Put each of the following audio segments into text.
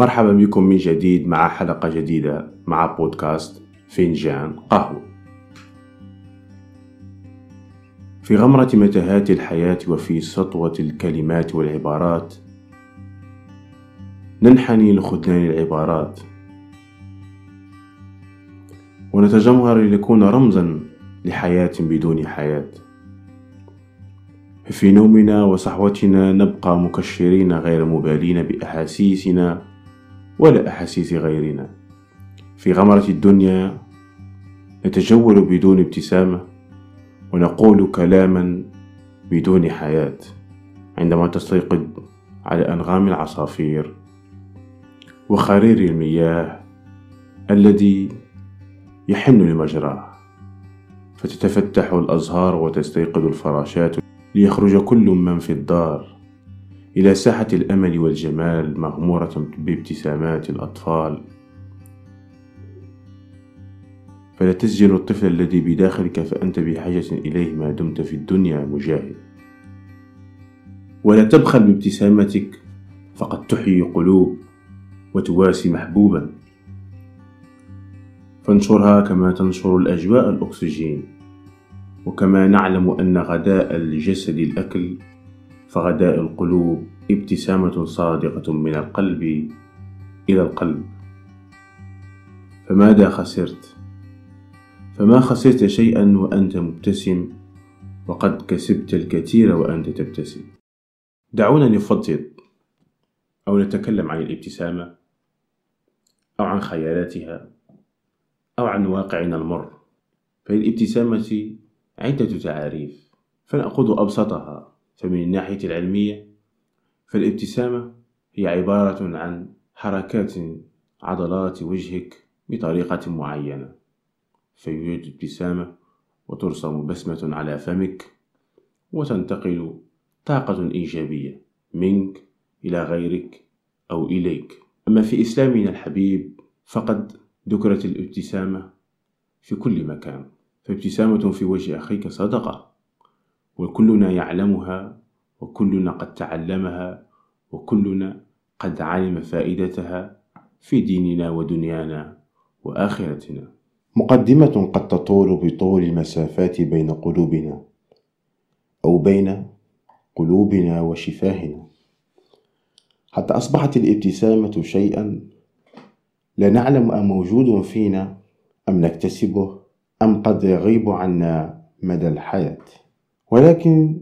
مرحبا بكم من جديد مع حلقة جديدة مع بودكاست فنجان قهوة. في غمرة متاهات الحياة وفي سطوة الكلمات والعبارات ننحني لخذلان العبارات. ونتجمهر لنكون رمزا لحياة بدون حياة. في نومنا وصحوتنا نبقى مكشرين غير مبالين بأحاسيسنا ولا أحاسيس غيرنا. في غمرة الدنيا نتجول بدون ابتسامة ونقول كلاما بدون حياة عندما تستيقظ على أنغام العصافير وخرير المياه الذي يحن لمجراه. فتتفتح الأزهار وتستيقظ الفراشات ليخرج كل من في الدار. إلى ساحة الأمل والجمال مغمورة بابتسامات الأطفال. فلا تسجن الطفل الذي بداخلك فأنت بحاجة إليه ما دمت في الدنيا مجاهد. ولا تبخل بابتسامتك فقد تحيي قلوب وتواسي محبوبا. فانشرها كما تنشر الأجواء الأكسجين. وكما نعلم أن غداء الجسد الأكل فغداء القلوب ابتسامة صادقة من القلب إلى القلب. فماذا خسرت؟ فما خسرت شيئا وأنت مبتسم وقد كسبت الكثير وأنت تبتسم. دعونا نفضفض أو نتكلم عن الابتسامة أو عن خيالاتها أو عن واقعنا المر. فللابتسامة عدة تعاريف فنأخذ أبسطها. فمن الناحية العلمية فالابتسامة هي عبارة عن حركات عضلات وجهك بطريقة معينة. فيوجد ابتسامة وترسم بسمة على فمك وتنتقل طاقة إيجابية منك إلى غيرك أو إليك. أما في إسلامنا الحبيب فقد ذكرت الابتسامة في كل مكان فابتسامة في وجه أخيك صدقة. وكلنا يعلمها وكلنا قد تعلمها وكلنا قد علم فائدتها في ديننا ودنيانا وآخرتنا. مقدمة قد تطول بطول المسافات بين قلوبنا أو بين قلوبنا وشفاهنا. حتى أصبحت الابتسامة شيئا لا نعلم أم موجود فينا أم نكتسبه أم قد يغيب عنا مدى الحياة. ولكن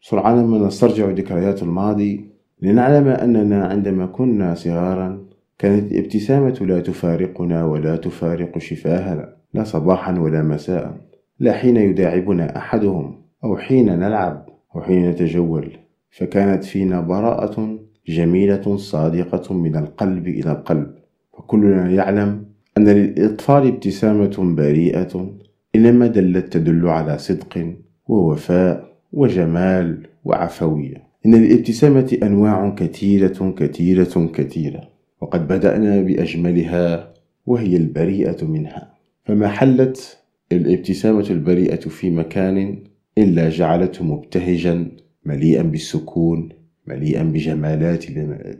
سرعان ما نسترجع ذكريات الماضي لنعلم أننا عندما كنا صغارا كانت الابتسامة لا تفارقنا ولا تفارق شفاهنا لا صباحا ولا مساء لا حين يداعبنا أحدهم أو حين نلعب أو حين نتجول فكانت فينا براءة جميلة صادقة من القلب إلى القلب وكلنا يعلم أن للأطفال ابتسامة بريئة إنما دلت تدل على صدق ووفاء وجمال وعفوية. إن للابتسامة أنواع كثيرة كثيرة كثيرة وقد بدأنا بأجملها وهي البريئة منها. فما حلت الابتسامة البريئة في مكان إلا جعلته مبتهجا مليئا بالسكون مليئا بجمالات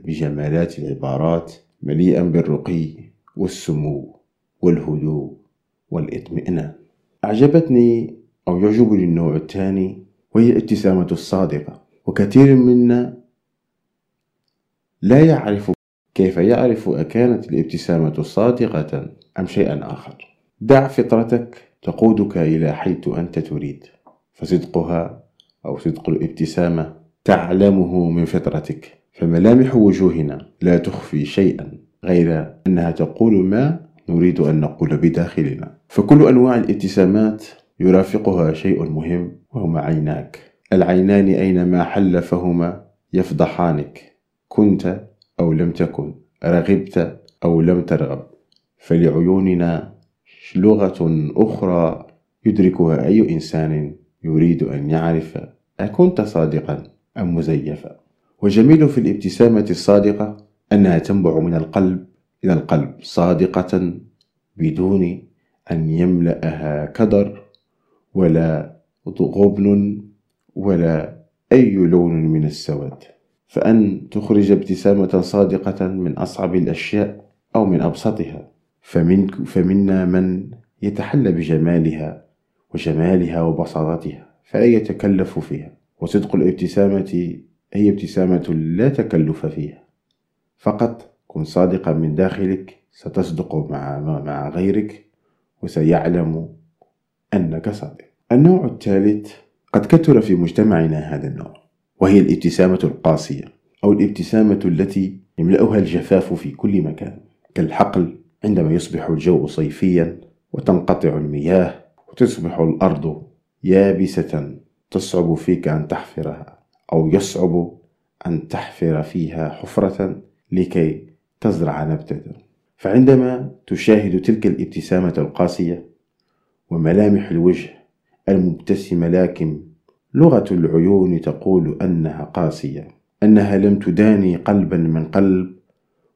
بجمالات العبارات مليئا بالرقي والسمو والهدوء والإطمئنان. أعجبتني أو يعجبني النوع الثاني وهي الابتسامة الصادقة. وكثير منا لا يعرف كيف يعرف أكانت الابتسامة صادقة أم شيئا آخر. دع فطرتك تقودك إلى حيث أنت تريد فصدقها أو صدق الابتسامة تعلمه من فطرتك. فملامح وجوهنا لا تخفي شيئا غير أنها تقول ما نريد أن نقول بداخلنا. فكل أنواع الابتسامات يرافقها شيء مهم وهما عيناك. العينان أينما حل فهما يفضحانك. كنت أو لم تكن رغبت أو لم ترغب. فلعيوننا لغة أخرى يدركها أي إنسان يريد أن يعرف أكنت صادقا أم مزيفا؟ وجميل في الابتسامة الصادقة أنها تنبع من القلب إلى القلب صادقة بدون أن يملأها كدر ولا غبن ولا أي لون من السواد. فأن تخرج ابتسامة صادقة من أصعب الأشياء أو من أبسطها فمن فمنا من يتحلى بجمالها وجمالها وبساطتها فلا يتكلف فيها. وصدق الابتسامة هي ابتسامة لا تكلف فيها. فقط كن صادقا من داخلك ستصدق مع, مع غيرك وسيعلم أنك صادق. النوع الثالث قد كثر في مجتمعنا هذا النوع وهي الابتسامة القاسية أو الابتسامة التي يملأها الجفاف في كل مكان كالحقل عندما يصبح الجو صيفيا وتنقطع المياه وتصبح الأرض يابسة تصعب فيك أن تحفرها أو يصعب أن تحفر فيها حفرة لكي تزرع نبتة. فعندما تشاهد تلك الابتسامة القاسية وملامح الوجه المبتسمة لكن لغة العيون تقول أنها قاسية أنها لم تداني قلبا من قلب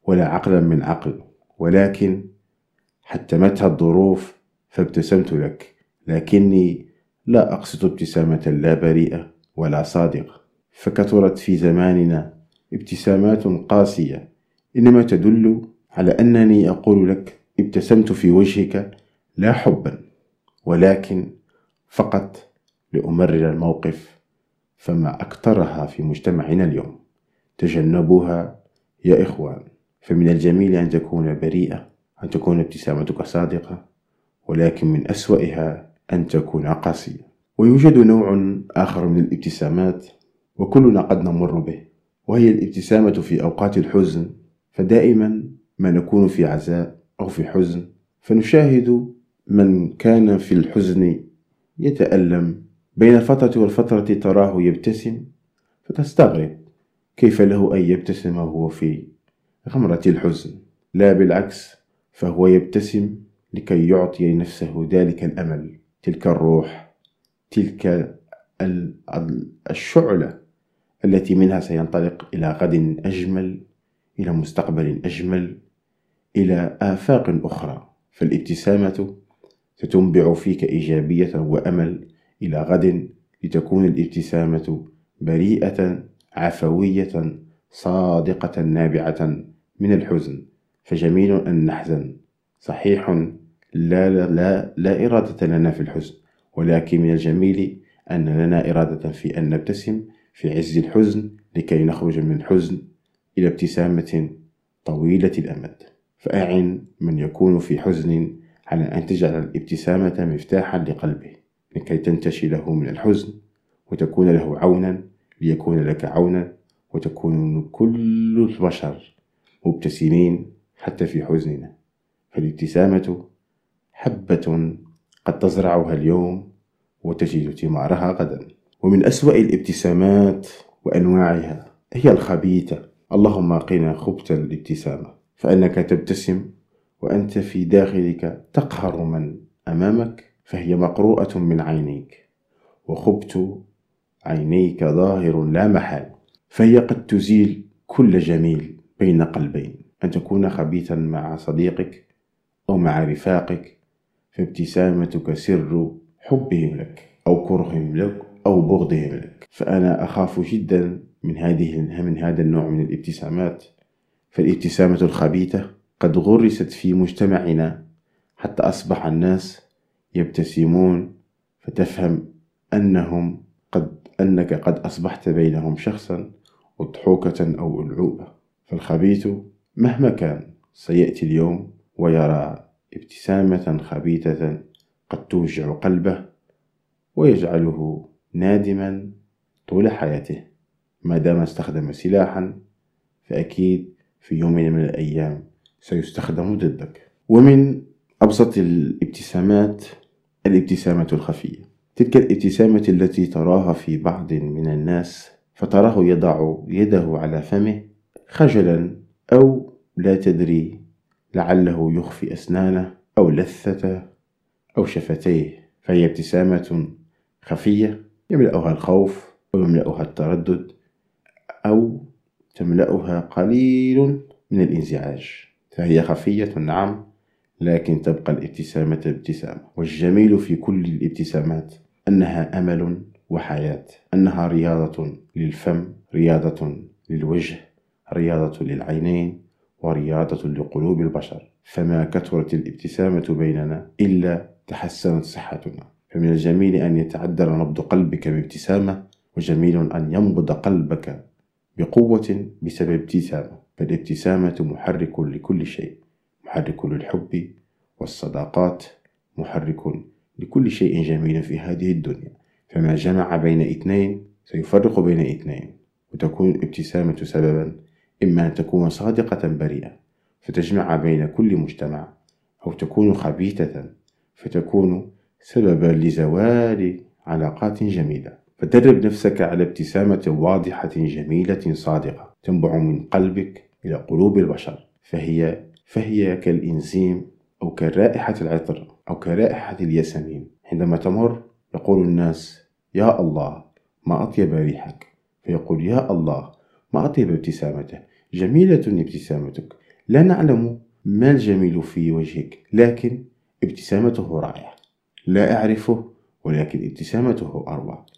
ولا عقلا من عقل ولكن حتمتها الظروف فابتسمت لك لكني لا أقصد ابتسامة لا بريئة ولا صادقة. فكثرت في زماننا ابتسامات قاسية إنما تدل على أنني أقول لك ابتسمت في وجهك لا حبا. ولكن فقط لأمرر الموقف فما أكثرها في مجتمعنا اليوم. تجنبوها يا إخوان فمن الجميل أن تكون بريئة أن تكون ابتسامتك صادقة ولكن من أسوأها أن تكون قاسية ويوجد نوع آخر من الابتسامات وكلنا قد نمر به وهي الابتسامة في أوقات الحزن. فدائما ما نكون في عزاء أو في حزن فنشاهد من كان في الحزن يتألم. بين الفترة والفترة تراه يبتسم فتستغرب كيف له أن يبتسم وهو في غمرة الحزن. لا بالعكس فهو يبتسم لكي يعطي نفسه ذلك الأمل. تلك الروح تلك الشعلة التي منها سينطلق إلى غد أجمل إلى مستقبل أجمل إلى آفاق أخرى. فالابتسامة ستنبع فيك إيجابية وأمل إلى غد لتكون الابتسامة بريئة عفوية صادقة نابعة من الحزن. فجميل أن نحزن. صحيح لا, لا, لا, لا إرادة لنا في الحزن ولكن من الجميل أن لنا إرادة في أن نبتسم في عز الحزن لكي نخرج من الحزن إلى ابتسامة طويلة الأمد. فأعن من يكون في حزن على أن تجعل الابتسامة مفتاحا لقلبه لكي تنتشي له من الحزن وتكون له عونا ليكون لك عونا وتكون كل البشر مبتسمين حتى في حزننا. فالابتسامة حبة قد تزرعها اليوم وتجد ثمارها غدا. ومن أسوأ الابتسامات وأنواعها هي الخبيثة. اللهم قنا خبث الابتسامة فأنك تبتسم وأنت في داخلك تقهر من أمامك فهي مقروءة من عينيك. وخبث عينيك ظاهر لا محال. فهي قد تزيل كل جميل بين قلبين. أن تكون خبيثا مع صديقك أو مع رفاقك فابتسامتك سر حبهم لك أو كرههم لك أو بغضهم لك. فأنا أخاف جدا من هذه من هذا النوع من الابتسامات. فالابتسامة الخبيثة قد غرست في مجتمعنا حتى أصبح الناس يبتسمون فتفهم أنهم قد أنك قد أصبحت بينهم شخصا أضحوكة أو ألعوبة. فالخبيث مهما كان سيأتي اليوم ويرى ابتسامة خبيثة قد توجع قلبه ويجعله نادما طول حياته. ما دام استخدم سلاحا فأكيد في يوم من الأيام سيستخدم ضدك. ومن أبسط الابتسامات الابتسامة الخفية. تلك الابتسامة التي تراها في بعض من الناس فتراه يضع يده على فمه خجلا أو لا تدري لعله يخفي أسنانه أو لثته أو شفتيه. فهي ابتسامة خفية يملأها الخوف أو يملأها التردد أو تملأها قليل من الإنزعاج. فهي خفية نعم لكن تبقى الابتسامة ابتسامة. والجميل في كل الابتسامات أنها أمل وحياة أنها رياضة للفم رياضة للوجه رياضة للعينين ورياضة لقلوب البشر. فما كثرت الابتسامة بيننا إلا تحسنت صحتنا. فمن الجميل أن يتعدل نبض قلبك بابتسامة وجميل أن ينبض قلبك بقوة بسبب ابتسامة. فالابتسامة محرك لكل شيء محرك للحب والصداقات محرك لكل شيء جميل في هذه الدنيا. فما جمع بين اثنين سيفرق بين اثنين وتكون الابتسامة سببا إما أن تكون صادقة بريئة فتجمع بين كل مجتمع أو تكون خبيثة فتكون سببا لزوال علاقات جميلة. فدرب نفسك على ابتسامة واضحة جميلة صادقة تنبع من قلبك إلى قلوب البشر. فهي فهي كالإنزيم أو كرائحة العطر أو كرائحة الياسمين. عندما تمر يقول الناس يا الله ما أطيب ريحك. فيقول يا الله ما أطيب ابتسامته. جميلة ابتسامتك. لا نعلم ما الجميل في وجهك لكن ابتسامته رائعة. لا أعرفه ولكن ابتسامته أروع.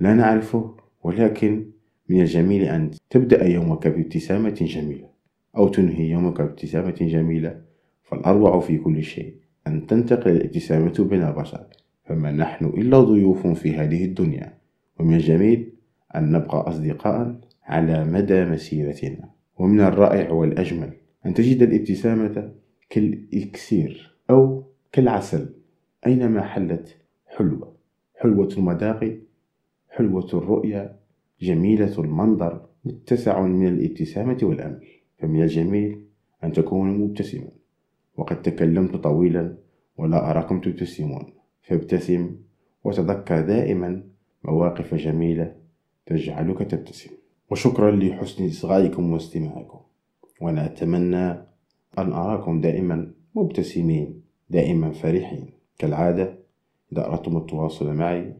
لا نعرفه ولكن من الجميل أن تبدأ يومك بابتسامة جميلة أو تنهي يومك بابتسامة جميلة فالأروع في كل شيء أن تنتقل الابتسامة بين البشر فما نحن إلا ضيوف في هذه الدنيا. ومن الجميل أن نبقى أصدقاء على مدى مسيرتنا. ومن الرائع والأجمل أن تجد الابتسامة كالإكسير أو كالعسل أينما حلت حلوة حلوة المذاق حلوة الرؤية جميلة المنظر متسع من الابتسامة والأمل. فمن الجميل أن تكون مبتسما. وقد تكلمت طويلا ولا أراكم تبتسمون. فابتسم وتذكر دائما مواقف جميلة تجعلك تبتسم. وشكرا لحسن إصغائكم واستماعكم. وأنا أتمنى أن أراكم دائما مبتسمين دائما فرحين. كالعادة إذا أردتم التواصل معي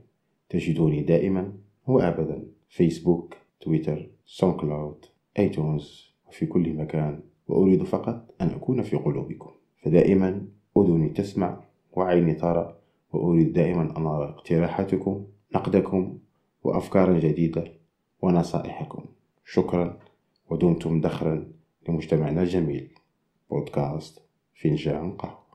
تجدوني دائما وأبدا فيسبوك تويتر SoundCloud iTunes وفي كل مكان وأريد فقط أن أكون في قلوبكم. فدائما أذني تسمع وعيني ترى وأريد دائما أن أرى اقتراحاتكم نقدكم وأفكارا جديدة ونصائحكم. شكرا ودمتم دخرا لمجتمعنا الجميل. بودكاست فنجان قهوة.